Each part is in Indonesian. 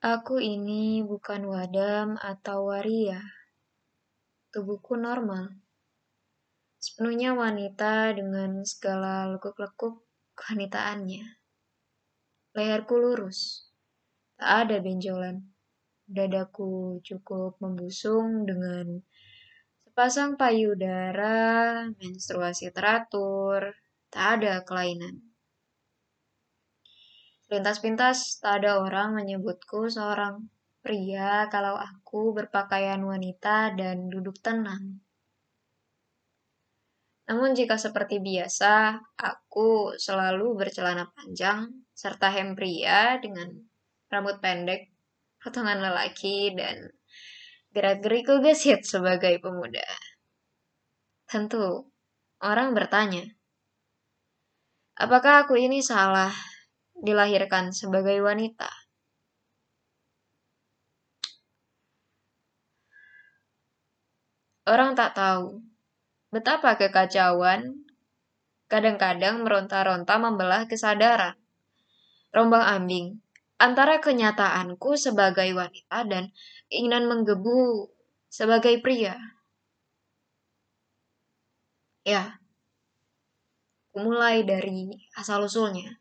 Aku ini bukan wadam atau waria. Tubuhku normal. Sepenuhnya wanita dengan segala lekuk-lekuk kewanitaannya. Leherku lurus. Tak ada benjolan. Dadaku cukup membusung dengan sepasang payudara, menstruasi teratur, tak ada kelainan. Lintas pintas tak ada orang menyebutku seorang pria kalau aku berpakaian wanita dan duduk tenang. Namun jika seperti biasa, aku selalu bercelana panjang serta hem pria dengan rambut pendek, potongan lelaki, dan gerak-geriku gesit sebagai pemuda. Tentu, orang bertanya, apakah aku ini salah dilahirkan sebagai wanita. Orang tak tahu betapa kekacauan kadang-kadang meronta-ronta membelah kesadaran. Rombang ambing antara kenyataanku sebagai wanita dan keinginan menggebu sebagai pria. Ya, mulai dari asal-usulnya.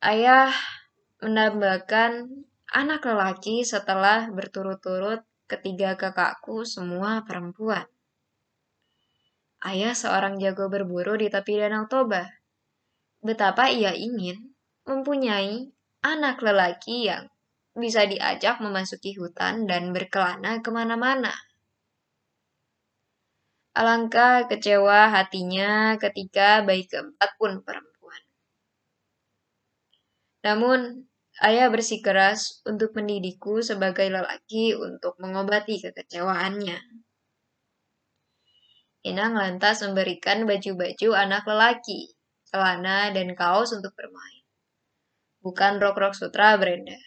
Ayah menambahkan anak lelaki setelah berturut-turut ketiga kakakku semua perempuan. Ayah seorang jago berburu di tepi Danau Toba. Betapa ia ingin mempunyai anak lelaki yang bisa diajak memasuki hutan dan berkelana ke mana-mana. Alangkah kecewa hatinya ketika bayi keempat pun perempuan. Namun, ayah bersikeras untuk mendidikku sebagai lelaki untuk mengobati kekecewaannya. Inang lantas memberikan baju-baju anak lelaki, celana, dan kaos untuk bermain. Bukan rok-rok sutra Brenda.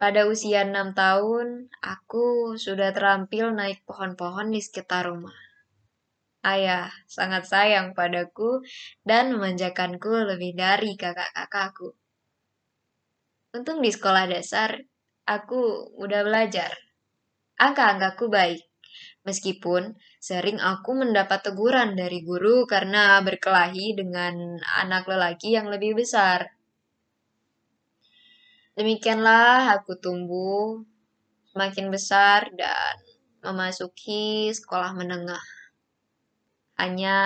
Pada usia enam tahun, aku sudah terampil naik pohon-pohon di sekitar rumah. Ayah sangat sayang padaku dan memanjakanku lebih dari kakak-kakakku. Untung di sekolah dasar, aku mudah belajar. Angka-angkaku baik, meskipun sering aku mendapat teguran dari guru karena berkelahi dengan anak lelaki yang lebih besar. Demikianlah aku tumbuh semakin besar dan memasuki sekolah menengah. Hanya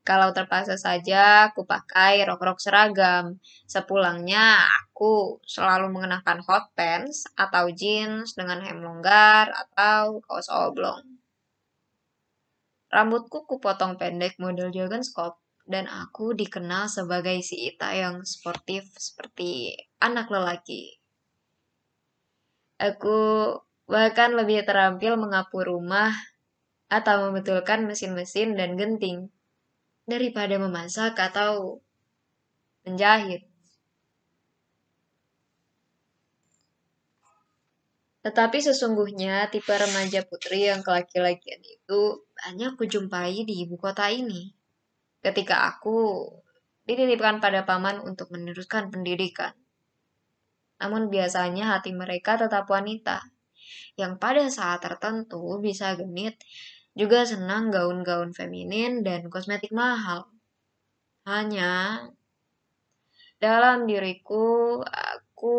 kalau terpaksa saja aku pakai rok-rok seragam. Sepulangnya aku selalu mengenakan hot pants atau jeans dengan hem longgar atau kaos oblong. Rambutku kupotong pendek model Jurgen Skop dan aku dikenal sebagai si Ita yang sportif seperti anak lelaki. Aku bahkan lebih terampil mengapu rumah atau membetulkan mesin-mesin dan genting daripada memasak atau menjahit. Tetapi sesungguhnya tipe remaja putri yang kelaki-lakian itu banyak kujumpai di ibu kota ini. Ketika aku dititipkan pada paman untuk meneruskan pendidikan. Namun biasanya hati mereka tetap wanita, yang pada saat tertentu bisa genit juga senang gaun-gaun feminin dan kosmetik mahal. Hanya dalam diriku, aku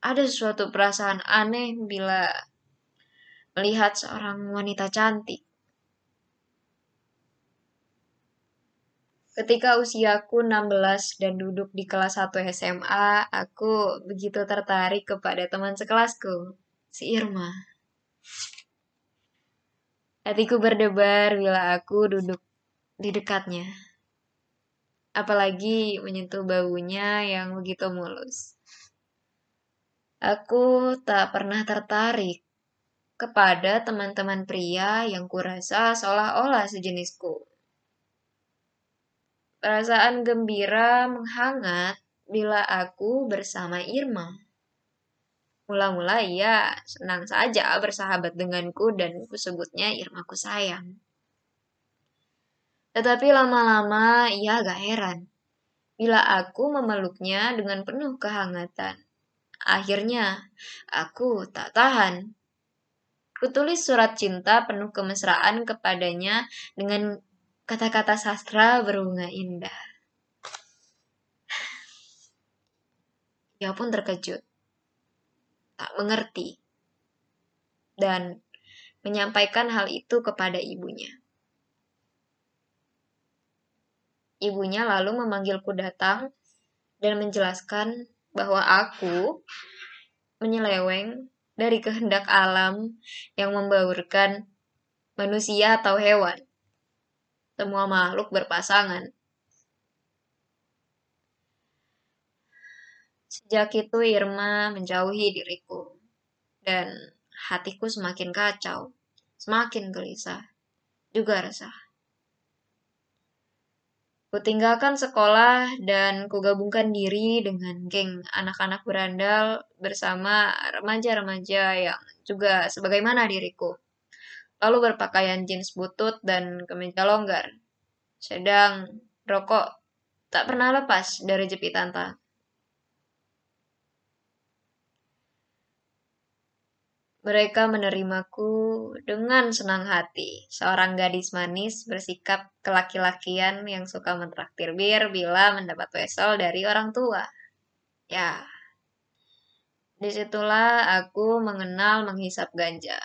ada suatu perasaan aneh bila melihat seorang wanita cantik. Ketika usiaku 16 dan duduk di kelas 1 SMA, aku begitu tertarik kepada teman sekelasku, si Irma. Hatiku berdebar bila aku duduk di dekatnya. Apalagi menyentuh baunya yang begitu mulus. Aku tak pernah tertarik kepada teman-teman pria yang kurasa seolah-olah sejenisku. Perasaan gembira menghangat bila aku bersama Irma. Mula-mula ia senang saja bersahabat denganku dan kusebutnya Irmaku sayang. Tetapi lama-lama ia agak heran bila aku memeluknya dengan penuh kehangatan. Akhirnya, aku tak tahan. Kutulis surat cinta penuh kemesraan kepadanya dengan kata-kata sastra berbunga indah. Ia pun terkejut, tak mengerti, dan menyampaikan hal itu kepada ibunya. Ibunya lalu memanggilku datang dan menjelaskan bahwa aku menyeleweng dari kehendak alam yang membaurkan manusia atau hewan. Semua makhluk berpasangan. Sejak itu Irma menjauhi diriku dan hatiku semakin kacau, semakin gelisah, juga resah. Kutinggalkan sekolah dan kugabungkan diri dengan geng anak-anak berandal bersama remaja-remaja yang juga sebagaimana diriku. Lalu berpakaian jeans butut dan kemeja longgar. Sedang rokok tak pernah lepas dari jepitan tangan. Mereka menerimaku dengan senang hati. Seorang gadis manis bersikap kelaki-lakian yang suka mentraktir bir bila mendapat wesel dari orang tua. Ya, di situlah aku mengenal menghisap ganja.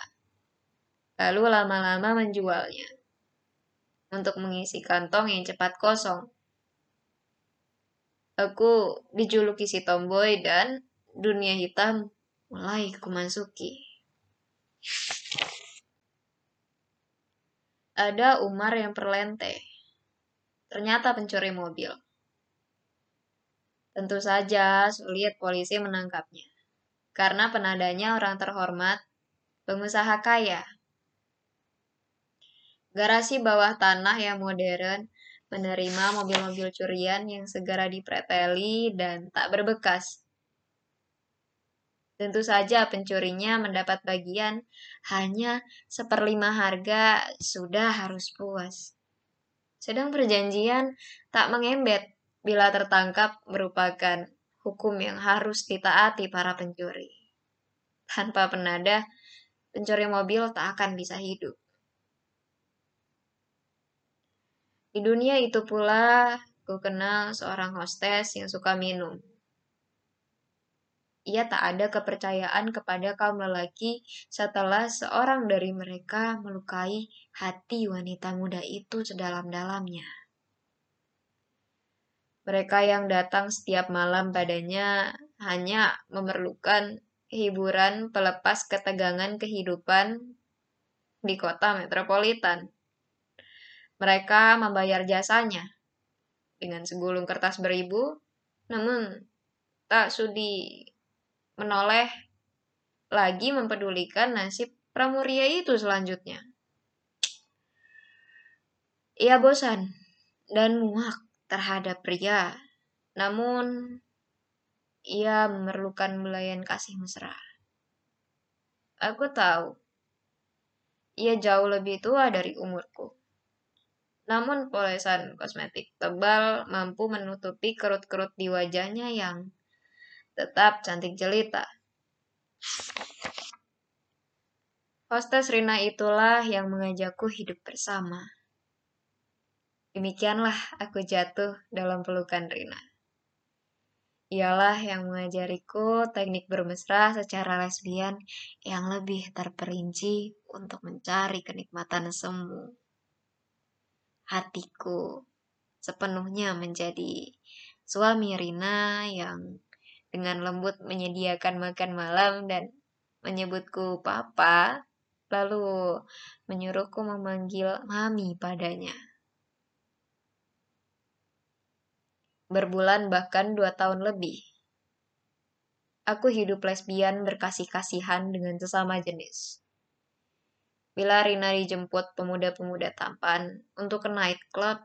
Lalu lama-lama menjualnya untuk mengisi kantong yang cepat kosong. Aku dijuluki si tomboy dan dunia hitam mulai kumasuki. Ada Umar yang perlente. Ternyata pencuri mobil. Tentu saja sulit polisi menangkapnya. Karena penadanya orang terhormat, pengusaha kaya. Garasi bawah tanah yang modern menerima mobil-mobil curian yang segera dipreteli dan tak berbekas Tentu saja pencurinya mendapat bagian hanya seperlima harga sudah harus puas. Sedang perjanjian tak mengembet bila tertangkap merupakan hukum yang harus ditaati para pencuri. Tanpa penada, pencuri mobil tak akan bisa hidup. Di dunia itu pula, ku kenal seorang hostes yang suka minum ia tak ada kepercayaan kepada kaum lelaki setelah seorang dari mereka melukai hati wanita muda itu sedalam-dalamnya. Mereka yang datang setiap malam padanya hanya memerlukan hiburan pelepas ketegangan kehidupan di kota metropolitan. Mereka membayar jasanya dengan segulung kertas beribu, namun tak sudi menoleh lagi mempedulikan nasib Pramuria itu selanjutnya. Ia bosan dan muak terhadap pria, namun ia memerlukan belayan kasih mesra. Aku tahu, ia jauh lebih tua dari umurku. Namun polesan kosmetik tebal mampu menutupi kerut-kerut di wajahnya yang tetap cantik jelita. Hostes Rina itulah yang mengajakku hidup bersama. Demikianlah aku jatuh dalam pelukan Rina. Ialah yang mengajariku teknik bermesra secara lesbian yang lebih terperinci untuk mencari kenikmatan semu. Hatiku sepenuhnya menjadi suami Rina yang dengan lembut menyediakan makan malam dan menyebutku papa, lalu menyuruhku memanggil mami padanya. Berbulan bahkan dua tahun lebih. Aku hidup lesbian berkasih-kasihan dengan sesama jenis. Bila Rina dijemput pemuda-pemuda tampan untuk ke night club,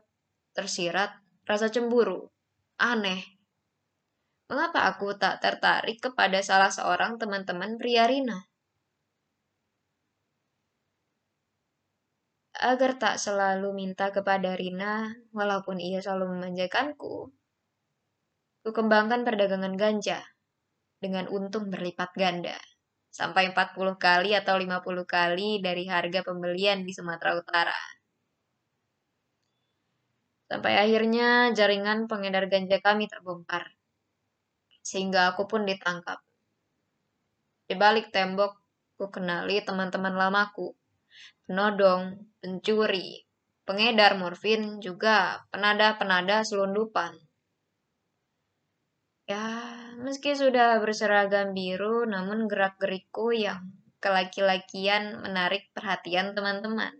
tersirat rasa cemburu, aneh, Mengapa aku tak tertarik kepada salah seorang teman-teman pria Rina? agar tak selalu minta kepada Rina, walaupun ia selalu memanjakanku, ku kembangkan perdagangan ganja dengan untung berlipat ganda, sampai 40 kali atau 50 kali dari harga pembelian di Sumatera Utara. Sampai akhirnya jaringan pengedar ganja kami terbongkar, sehingga aku pun ditangkap. Di balik tembok, ku kenali teman-teman lamaku penodong, pencuri, pengedar morfin, juga penada-penada selundupan. Ya, meski sudah berseragam biru, namun gerak-gerikku yang kelaki-lakian menarik perhatian teman-teman.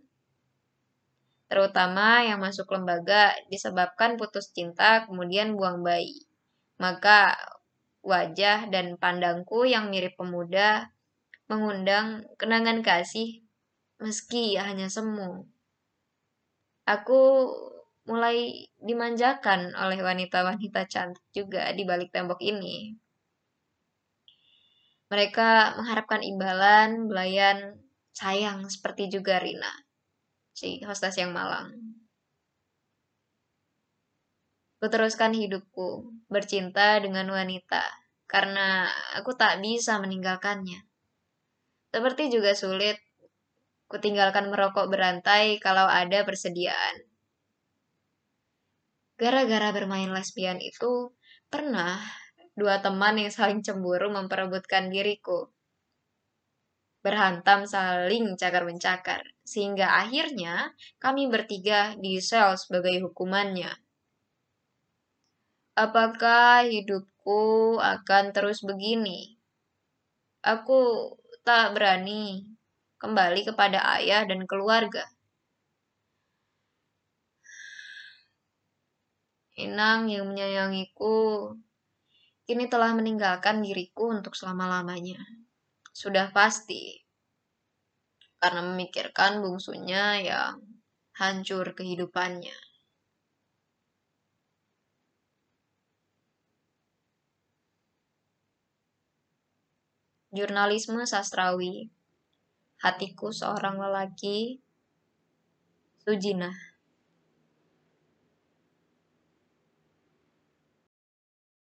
Terutama yang masuk lembaga disebabkan putus cinta kemudian buang bayi. Maka wajah dan pandangku yang mirip pemuda mengundang kenangan kasih meski hanya semu. Aku mulai dimanjakan oleh wanita-wanita cantik juga di balik tembok ini. Mereka mengharapkan imbalan, belayan, sayang seperti juga Rina, si hostess yang malang. Kuteruskan hidupku, bercinta dengan wanita, karena aku tak bisa meninggalkannya. Seperti juga sulit Kutinggalkan merokok berantai kalau ada persediaan. Gara-gara bermain lesbian itu, pernah dua teman yang saling cemburu memperebutkan diriku. Berhantam saling cakar-mencakar, sehingga akhirnya kami bertiga di sel sebagai hukumannya. Apakah hidupku akan terus begini? Aku tak berani kembali kepada ayah dan keluarga. Inang yang menyayangiku kini telah meninggalkan diriku untuk selama-lamanya. Sudah pasti. Karena memikirkan bungsunya yang hancur kehidupannya. Jurnalisme sastrawi Hatiku seorang lelaki, Sujina.